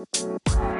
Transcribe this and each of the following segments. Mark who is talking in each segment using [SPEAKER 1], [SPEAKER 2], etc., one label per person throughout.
[SPEAKER 1] Assalamualaikum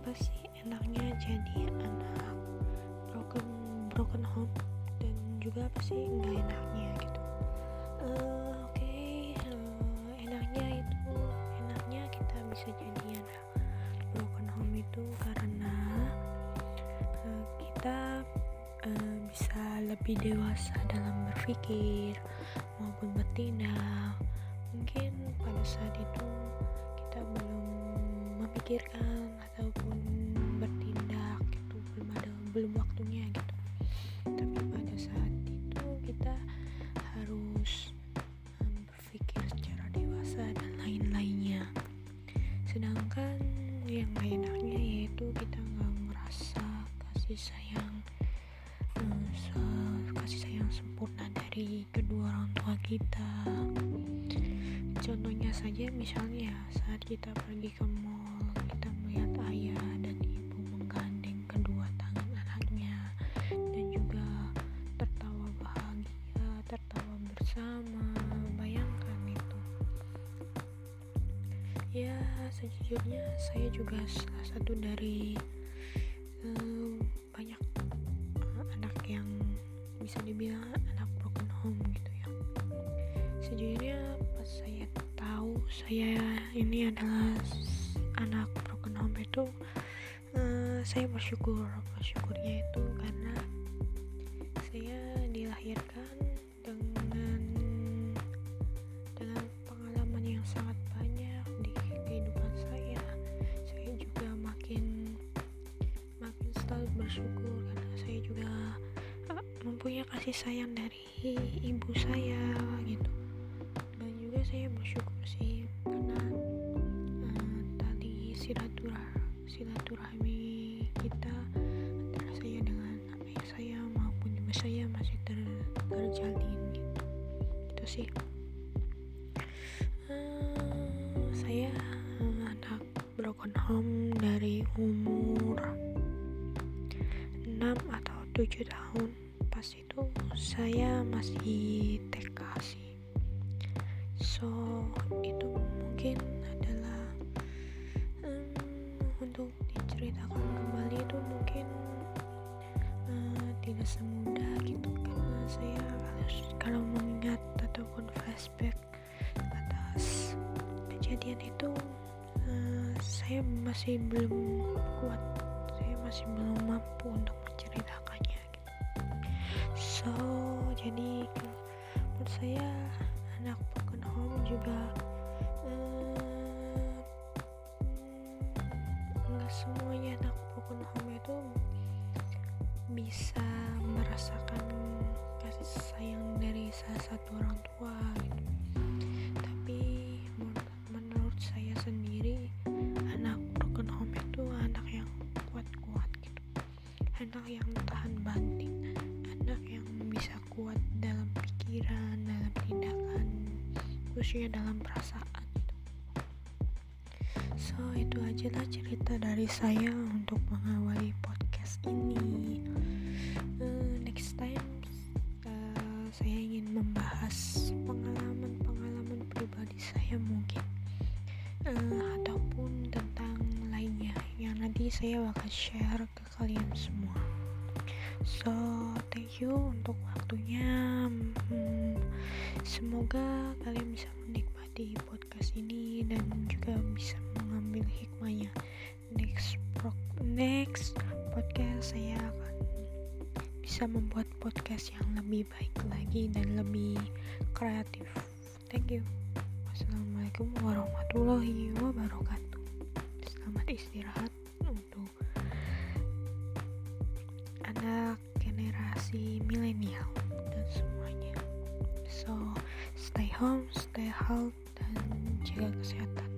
[SPEAKER 1] apa sih enaknya jadi anak broken broken home dan juga apa sih nggak enaknya gitu Eh, oke eh, enaknya itu enaknya kita bisa jadi anak broken home itu karena eh, kita eh, bisa lebih dewasa dalam berpikir maupun bertindak. Mungkin pada saat itu kita belum memikirkan ataupun bertindak gitu, belum ada belum waktunya gitu. Tapi pada saat itu kita harus em, berpikir secara dewasa dan lain-lainnya. Sedangkan yang gak enaknya yaitu kita nggak merasa kasih sayang se- kasih sayang sempurna dari kedua orang tua kita contohnya saja misalnya saat kita pergi ke mall kita melihat ayah dan ibu menggandeng kedua tangan anaknya dan juga tertawa bahagia tertawa bersama. Bayangkan itu. Ya sejujurnya saya juga salah satu dari eh, banyak anak yang bisa dibilang ini adalah anak broken home itu eh, saya bersyukur bersyukurnya itu karena saya dilahirkan dengan dengan pengalaman yang sangat banyak di kehidupan saya. Saya juga makin makin selalu bersyukur karena saya juga uh, mempunyai kasih sayang dari ibu saya gitu. Dan juga saya bersyukur sih uh, silaturah silaturahmi kita antara saya dengan ayah saya maupun ibu saya masih ter, terjalin gitu. Itu sih. Eh, saya anak broken home dari umur 6 atau 7 tahun. Pas itu saya masih TK sih. So itu mungkin eh, tidak semudah gitu karena saya harus kalau mengingat ataupun flashback atas kejadian itu eh, saya masih belum kuat khususnya dalam perasaan. So itu aja lah cerita dari saya untuk mengawali podcast ini. Eh, next time eh, saya ingin membahas pengalaman-pengalaman pribadi saya mungkin. Eh, ataupun tentang lainnya yang nanti saya bakal share ke kalian semua so thank you untuk waktunya Hmm, semoga kalian bisa menikmati podcast ini dan juga bisa mengambil hikmahnya next pro next podcast saya akan bisa membuat podcast yang lebih baik lagi dan lebih kreatif. Thank you. Wassalamualaikum warahmatullahi wabarakatuh. Selamat istirahat anak generasi milenial dan semuanya. So, stay home, stay healthy, dan jaga kesehatan.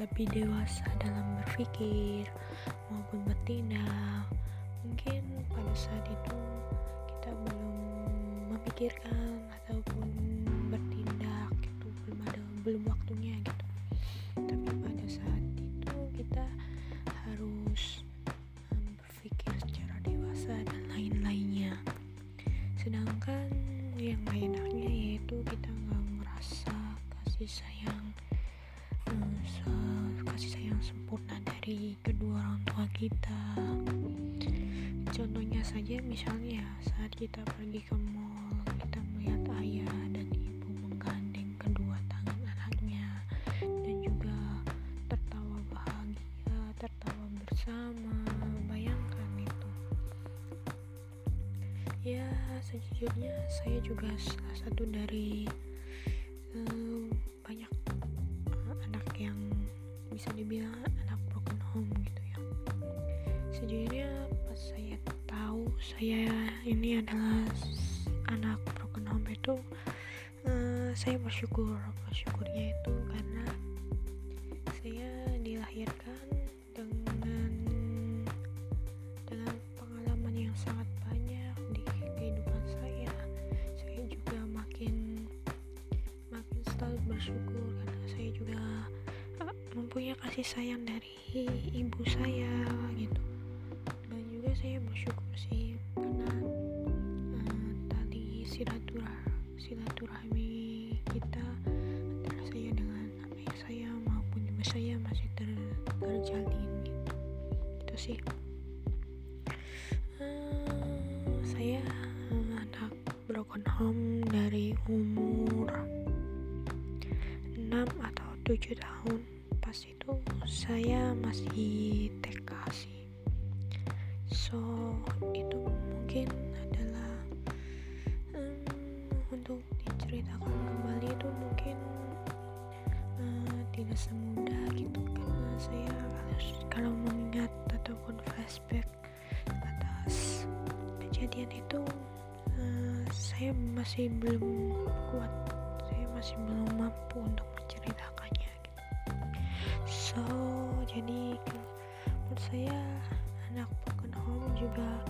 [SPEAKER 1] Lebih dewasa dalam berpikir maupun bertindak. Mungkin pada saat itu kita belum memikirkan kita. Contohnya saja misalnya saat kita pergi ke mall kita melihat ayah dan ibu menggandeng kedua tangan anaknya dan juga tertawa bahagia tertawa bersama. Bayangkan itu. Ya sejujurnya saya juga salah satu dari eh, banyak anak yang bisa dibilang saya ini adalah anak broken home itu eh, saya bersyukur bersyukurnya itu karena saya dilahirkan dengan dengan pengalaman yang sangat banyak di kehidupan saya. Saya juga makin makin selalu bersyukur karena saya juga eh, mempunyai kasih sayang dari ibu saya gitu. Dan juga saya bersyukur silaturahmi kita antara saya dengan ayah saya maupun ibu saya masih ter- terjalin gitu itu sih. Eh, saya anak broken home dari umur 6 atau 7 tahun. Pas itu saya masih TK sih masih belum kuat saya masih belum mampu untuk menceritakannya gitu. so jadi menurut saya anak broken home juga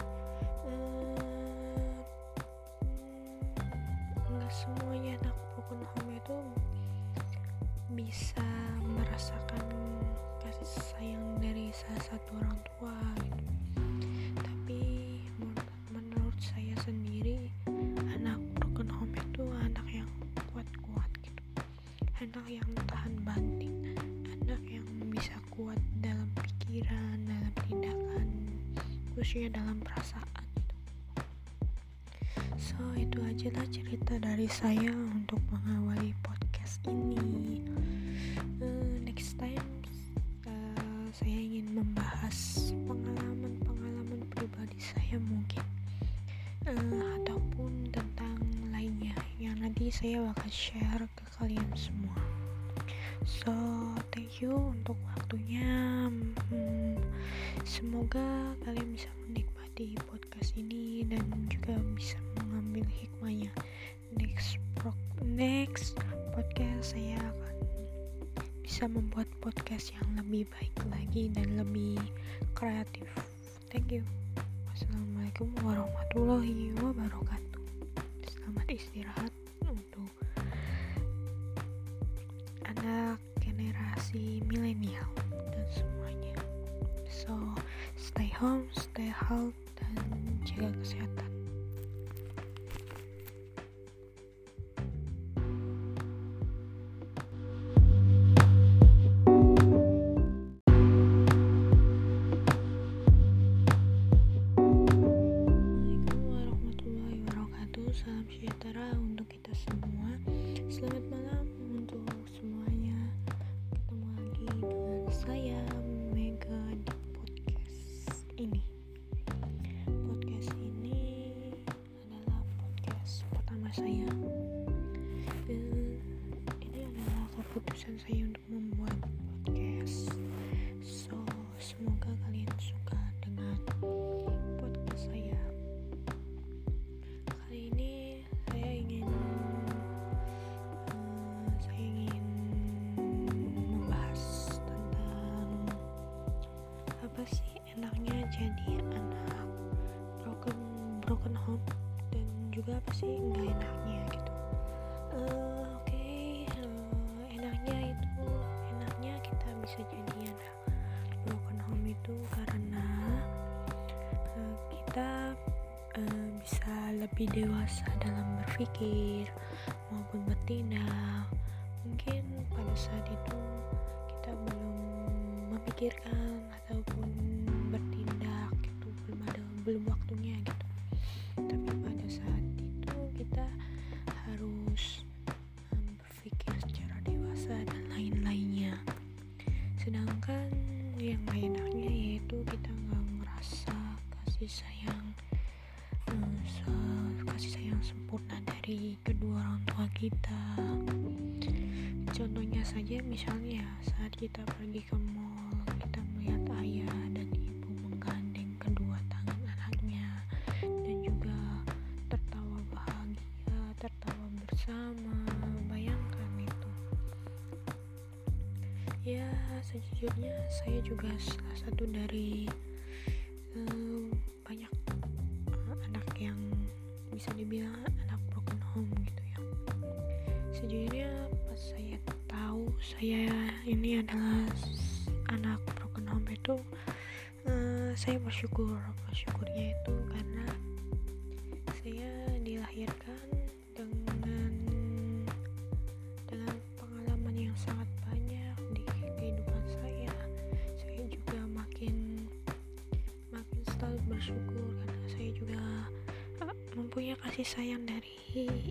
[SPEAKER 1] khususnya dalam perasaan so itu aja lah cerita dari saya untuk mengawali podcast ini. Eh, next time eh, saya ingin membahas pengalaman-pengalaman pribadi saya mungkin. Uh, ataupun tentang lainnya yang nanti saya bakal share ke kalian semua. So thank you untuk waktunya. Hmm, semoga kalian bisa menikmati podcast ini dan juga bisa mengambil hikmahnya. Next pro next podcast saya akan bisa membuat podcast yang lebih baik lagi dan lebih kreatif. Thank you. Wassalamualaikum warahmatullahi wabarakatuh. Selamat istirahat untuk anak generasi milenial stay kita uh, bisa lebih dewasa dalam berpikir maupun bertindak mungkin pada saat itu kita belum memikirkan ataupun bertindak gitu belum ada belum waktunya gitu kita. Contohnya saja misalnya saat kita pergi ke mall kita melihat ayah dan ibu menggandeng kedua tangan anaknya dan juga tertawa bahagia tertawa bersama. Ya sejujurnya saya juga salah satu dari uh, banyak anak yang bisa dibilang saya ini adalah anak broken home itu uh, saya bersyukur bersyukurnya itu karena saya dilahirkan dengan dengan pengalaman yang sangat bersyukur karena saya juga uh, mempunyai kasih sayang dari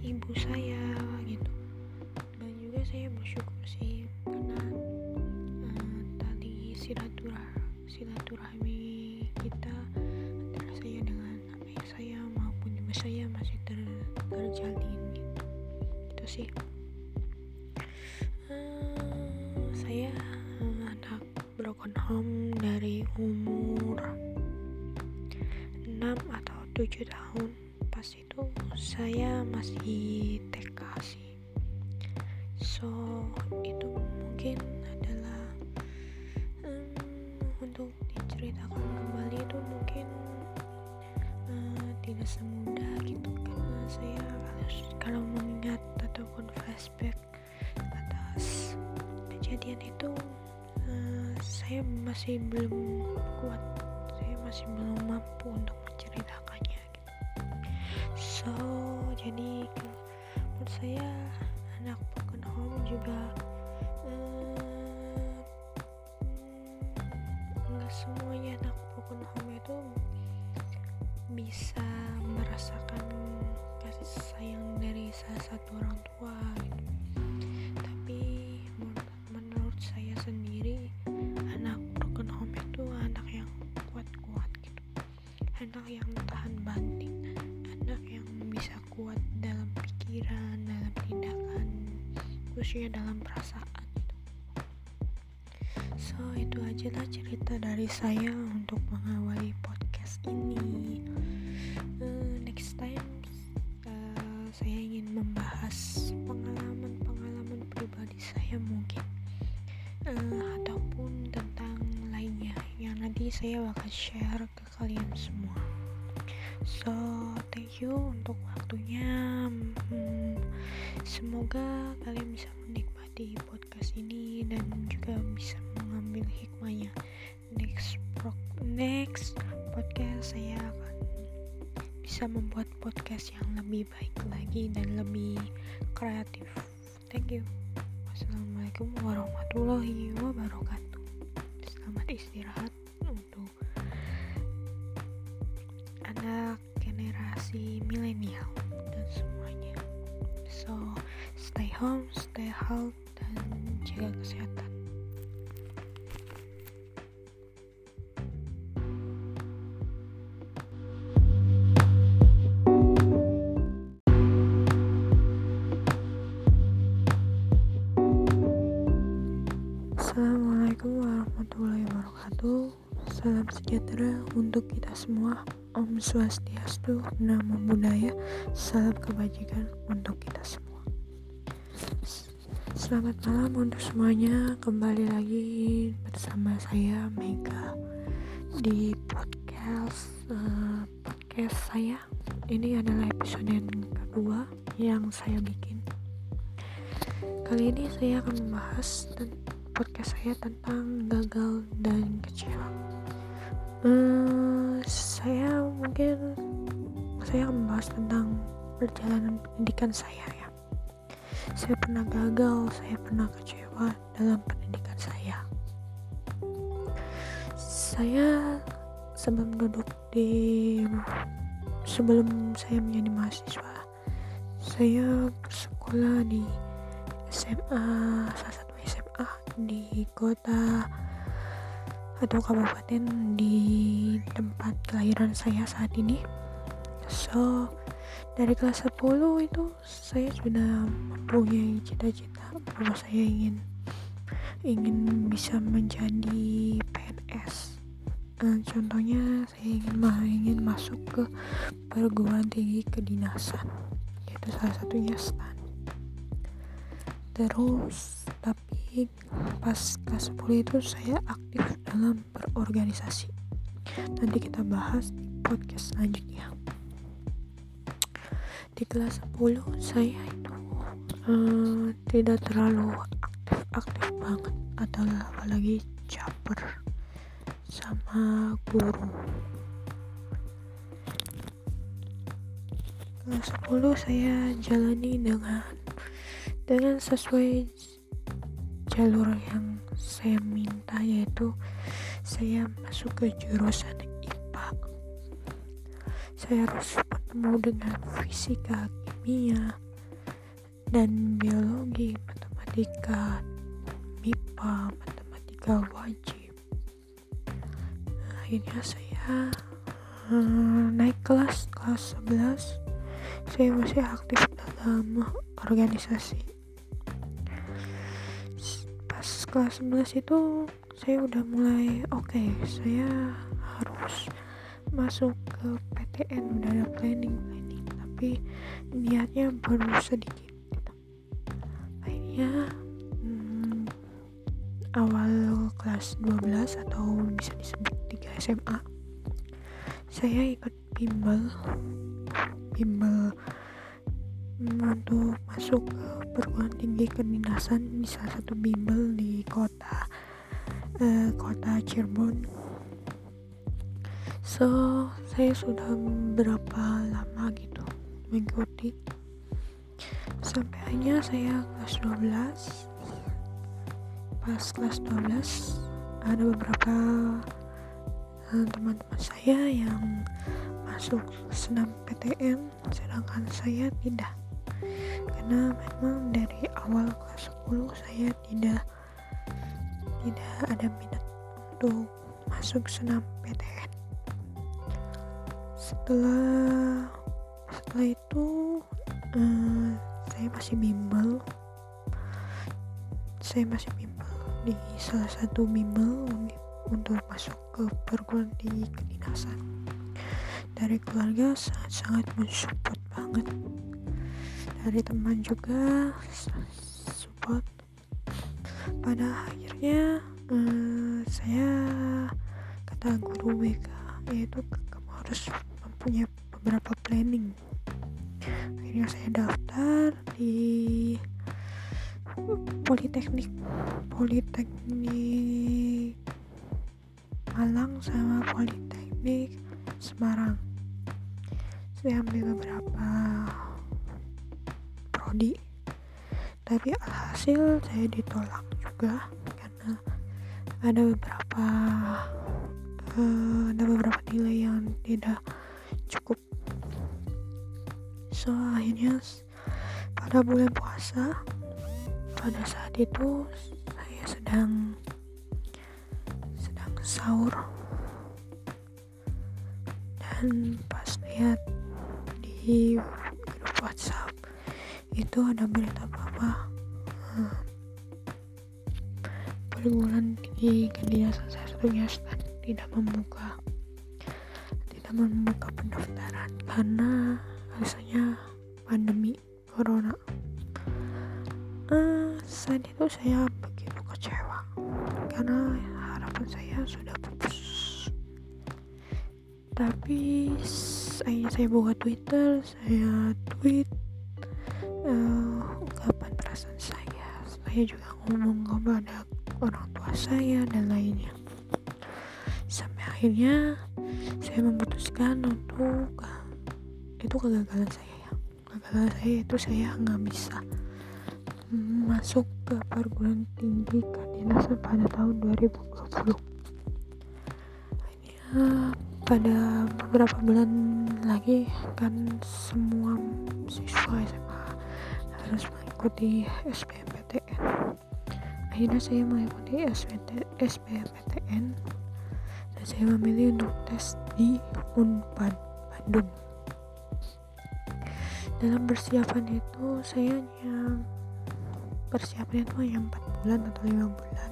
[SPEAKER 1] ibu saya gitu. Dan juga saya bersyukur silaturahmi kita antara saya dengan ayah saya maupun ibu saya masih ter, terjalin gitu. Itu sih. Uh, saya anak broken home dari umur 6 atau 7 tahun. Pas itu saya masih TK sih. So itu flashback atas kejadian itu uh, saya masih belum kuat saya masih belum mampu untuk menceritakannya gitu. so jadi menurut saya anak broken home juga eh, nggak semuanya anak broken home itu bisa merasakan kasih sayang dari satu orang tua gitu tapi menurut, saya sendiri anak broken home itu anak yang anak yang tahan banting anak kuat dalam pikiran dalam tindakan khususnya dalam perasaan gitu. so itu aja lah cerita dari saya untuk mengawali saya bakal share ke kalian semua. So thank you untuk waktunya. Hmm, semoga kalian bisa menikmati podcast ini dan juga bisa mengambil hikmahnya. Next pro next podcast saya akan bisa membuat podcast yang lebih baik lagi dan lebih kreatif. Thank you. Wassalamualaikum warahmatullahi wabarakatuh. Selamat istirahat healthy dan jaga kesehatan. Assalamualaikum warahmatullahi wabarakatuh. Salam sejahtera untuk kita semua. Om Swastiastu, Namo Buddhaya, salam kebajikan untuk kita semua. Selamat malam untuk semuanya, kembali lagi bersama saya Mega di podcast uh, podcast saya. Ini adalah episode yang kedua yang saya bikin. Kali ini saya akan membahas podcast saya tentang gagal dan kecewa. Hmm, saya mungkin saya akan membahas tentang perjalanan pendidikan saya ya. Saya pernah gagal, saya pernah kecewa dalam pendidikan saya. Saya sebelum duduk di sebelum saya menjadi mahasiswa, saya bersekolah di SMA salah satu SMA di kota atau kabupaten di tempat kelahiran saya saat ini so dari kelas 10 itu saya sudah mempunyai cita-cita bahwa saya ingin ingin bisa menjadi PNS nah, contohnya saya ingin ingin masuk ke perguruan tinggi kedinasan itu salah satunya STAN terus tapi pas kelas 10 itu saya aktif dalam berorganisasi. Nanti kita bahas di podcast selanjutnya di kelas 10 saya itu uh, tidak terlalu aktif-aktif banget. Atau apalagi caper sama guru. Kelas 10 saya jalani dengan dengan sesuai jalur yang saya minta yaitu saya masuk ke jurusan IPA saya harus bertemu dengan fisika kimia dan biologi matematika MIPA matematika wajib. Akhirnya saya hmm, naik kelas kelas 11 saya masih aktif dalam organisasi. Kelas 11 itu saya udah mulai oke okay, saya harus masuk PTN udah ada planning planning tapi niatnya baru sedikit gitu. akhirnya hmm, awal kelas 12 atau bisa disebut 3 SMA saya ikut bimbel bimbel untuk masuk ke perguruan tinggi kedinasan di salah satu bimbel di kota uh, kota Cirebon. So saya sudah berapa lama gitu mengikuti? Sampai hanya saya kelas 12 pas kelas 12 ada beberapa eh, teman-teman saya yang masuk senam PTN sedangkan saya tidak. Karena memang dari awal kelas 10 saya tidak tidak ada minat untuk masuk senam PTN setelah setelah itu uh, saya masih bimbel. Saya masih bimbel di salah satu bimbel untuk masuk ke perguruan tinggi kedinasan. Dari keluarga sangat-sangat mensupport banget. Dari teman juga support. Pada akhirnya uh, saya kata guru WK yaitu kamu harus mempunyai beberapa planning. Akhirnya saya daftar di Politeknik Politeknik Malang sama Politeknik Semarang. Saya ambil beberapa prodi. Tapi alhasil saya ditolak juga karena ada beberapa uh, ada beberapa nilai yang tidak cukup. So akhirnya pada bulan puasa pada saat itu saya sedang sedang sahur. Dan pas lihat di grup WhatsApp itu ada berita bahwa hmm, perguruan tinggi kedinasan satunya tidak membuka tidak membuka karena alasannya pandemi corona. Uh, saat itu saya begitu kecewa. Karena harapan saya sudah pupus tapi saya saya buka Twitter saya tweet uh, ungkapan perasaan saya. Saya juga ngomong kepada orang tua saya dan saya nggak bisa masuk ke perguruan tinggi kedinasan pada tahun 2020 akhirnya pada beberapa bulan lagi kan semua siswa SMA harus mengikuti SBMPTN akhirnya saya mengikuti SBMPTN dan saya memilih untuk tes di Unpad Bandung dalam persiapan itu saya hanya persiapannya itu hanya 4 bulan atau 5 bulan.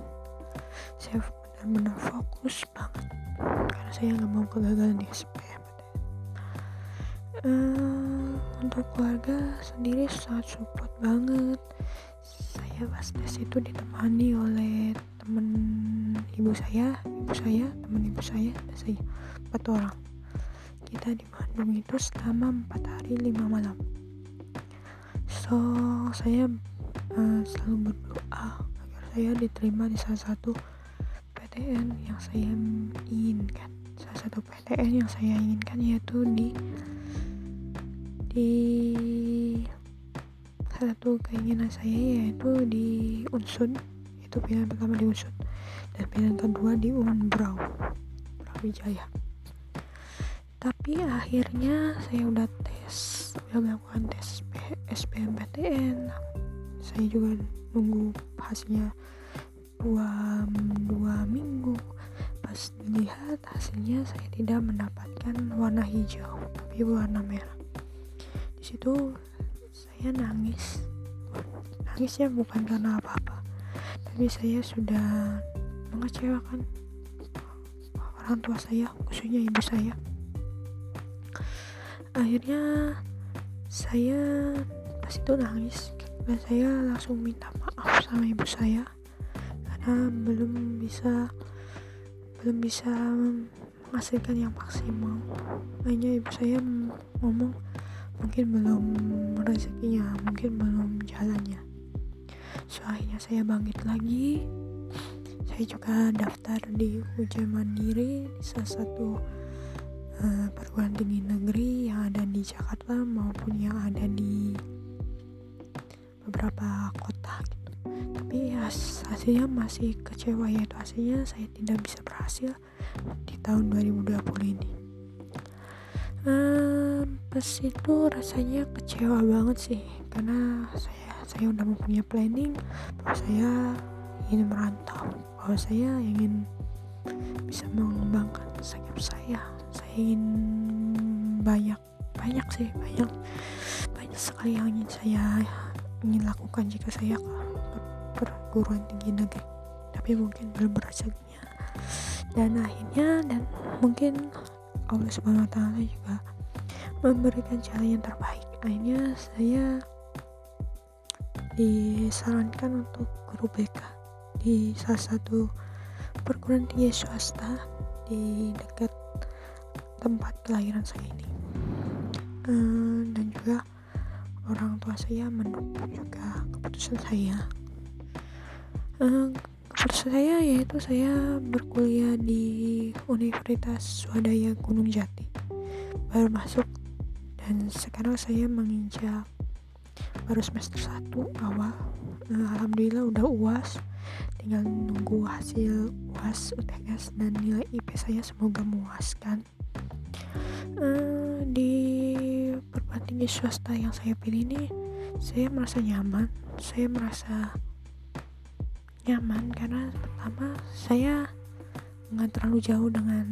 [SPEAKER 1] Saya benar-benar fokus banget. Karena saya nggak mau kegagalan di SPM uh, eh, untuk keluarga sendiri sangat support banget. Saya pas tes itu ditemani oleh temen ibu saya ibu saya teman ibu saya dan saya empat orang kita di Bandung itu selama empat hari lima malam. So saya uh, selalu berdoa agar saya diterima di salah satu PTN yang saya inginkan. Salah satu PTN yang saya inginkan yaitu di di salah satu keinginan saya yaitu di Unsud itu pilihan pertama di Unsud dan pilihan kedua di Unbrau Brawijaya tapi akhirnya saya udah tes udah melakukan tes SBMPTN saya juga nunggu hasilnya dua, dua minggu. Pas dilihat hasilnya saya tidak mendapatkan warna hijau tapi warna merah. Di situ saya nangis. Nangisnya bukan karena apa-apa. Tapi saya sudah mengecewakan orang tua saya khususnya ibu saya akhirnya saya pas itu nangis. Dan saya langsung minta maaf sama ibu saya. Karena belum bisa belum bisa menghasilkan yang maksimal. Hanya ibu saya ngomong mungkin belum rezekinya mungkin belum jalannya. So akhirnya saya bangkit lagi. Saya juga daftar di ujian mandiri di salah satu uh, perguruan tinggi negeri yang ada di Jakarta maupun yang ada di beberapa kota gitu. Tapi hasilnya masih kecewa yaitu hasilnya saya tidak bisa berhasil di tahun 2020 ini. Um, pas itu rasanya kecewa banget sih karena saya saya udah mempunyai planning bahwa saya ingin merantau bahwa saya ingin bisa mengembangkan sayap saya saya ingin banyak banyak sih banyak banyak sekali yang ingin saya ingin lakukan jika saya ke perguruan tinggi negeri. Tapi mungkin belum berezekinya dan akhirnya dan mungkin Allah Subhanahu Wa Taala juga memberikan jalan yang terbaik. Akhirnya saya disarankan untuk guru BK di salah satu perguruan tinggi swasta di dekat tempat kelahiran saya ini. Uh, dan juga orang tua saya mendukung juga keputusan saya. Uh, keputusan saya yaitu saya berkuliah di Universitas Swadaya Gunung Jati. Baru masuk dan sekarang saya menginjak baru semester 1 awal. Uh, Alhamdulillah udah uas tinggal nunggu hasil uas UTS dan nilai IP saya semoga memuaskan uh, di perguruan tinggi swasta yang saya pilih ini saya merasa nyaman. Saya merasa nyaman karena pertama saya nggak terlalu jauh dengan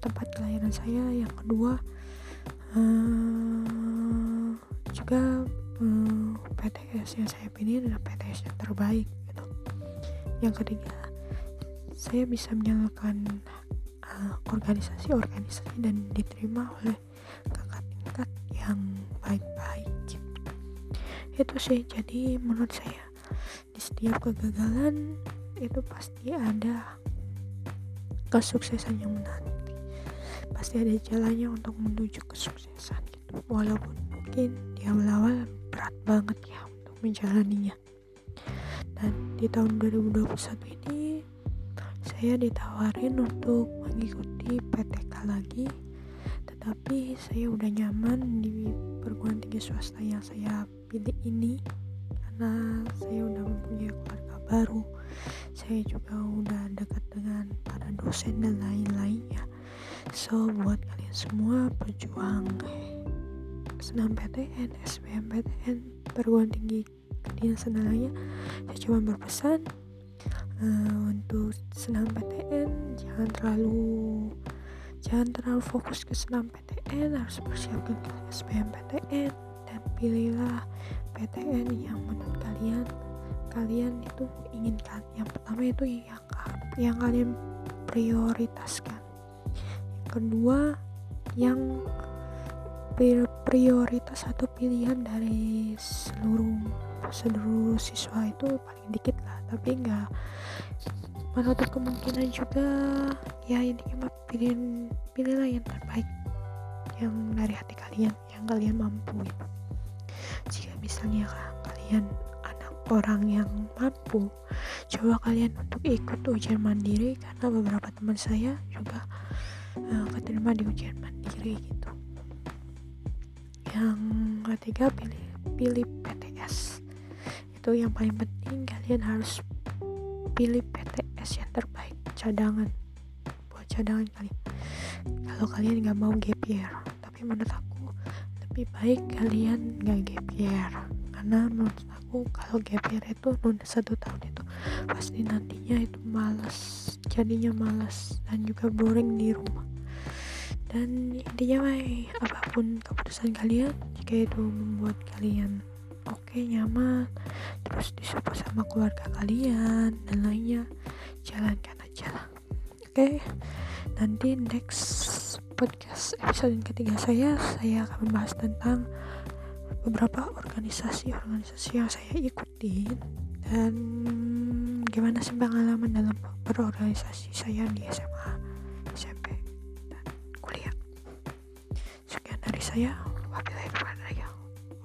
[SPEAKER 1] tempat kelahiran saya. Yang kedua uh, juga uh, PTS yang saya pilih adalah PTS yang terbaik gitu. Yang ketiga saya bisa menyalakan organisasi-organisasi dan diterima oleh kakak tingkat yang baik-baik. Gitu. itu sih jadi menurut saya di setiap kegagalan itu pasti ada kesuksesan yang menanti. Pasti ada jalannya untuk menuju kesuksesan gitu. Walaupun mungkin di awal-awal berat banget ya untuk menjalaninya. Dan di tahun 2021 ini saya ditawarin untuk mengikuti PTK lagi tetapi saya udah nyaman di perguruan tinggi swasta yang saya pilih ini karena saya udah mempunyai keluarga baru. Saya juga udah dekat dengan para dosen dan lain-lainnya. So buat kalian semua pejuang senam PTN, SBMPTN, perguruan tinggi kedinasan lainnya saya cuma berpesan uh, untuk senam PTN jangan terlalu jangan terlalu fokus ke senam PTN harus persiapkan SBMPTN dan pilihlah PTN yang menurut kalian kalian itu inginkan yang pertama itu yang yang kalian prioritaskan. Yang kedua yang prioritas atau pilihan dari seluruh seluruh siswa itu paling dikit lah. Tapi enggak menutup kemungkinan juga ya ini mah pilih pilihlah yang terbaik yang dari hati kalian yang kalian mampu gitu. Jika misalnya kalian anak orang yang mampu coba kalian untuk ikut ujian mandiri karena beberapa teman saya juga uh, keterima di ujian mandiri gitu. Yang ketiga pilih pilih PTS itu yang paling penting. Kalian harus pilih PTS yang terbaik cadangan. Buat cadangan kalian. Kalau kalian nggak mau gap tapi menurut aku lebih baik kalian nggak gap karena menurut aku kalau gap itu nunda satu tahun itu pasti nantinya itu malas jadinya malas dan juga boring di rumah. Dan intinya mah apa pun keputusan kalian jika itu membuat kalian oke nyaman terus disupport sama keluarga kalian dan lainnya jalankan aja lah oke okay? nanti next podcast episode ketiga saya saya akan membahas tentang beberapa organisasi-organisasi yang saya ikutin dan gimana sih pengalaman dalam berorganisasi saya di SMA, SMP, dan kuliah. Sekian dari saya. Wabillahi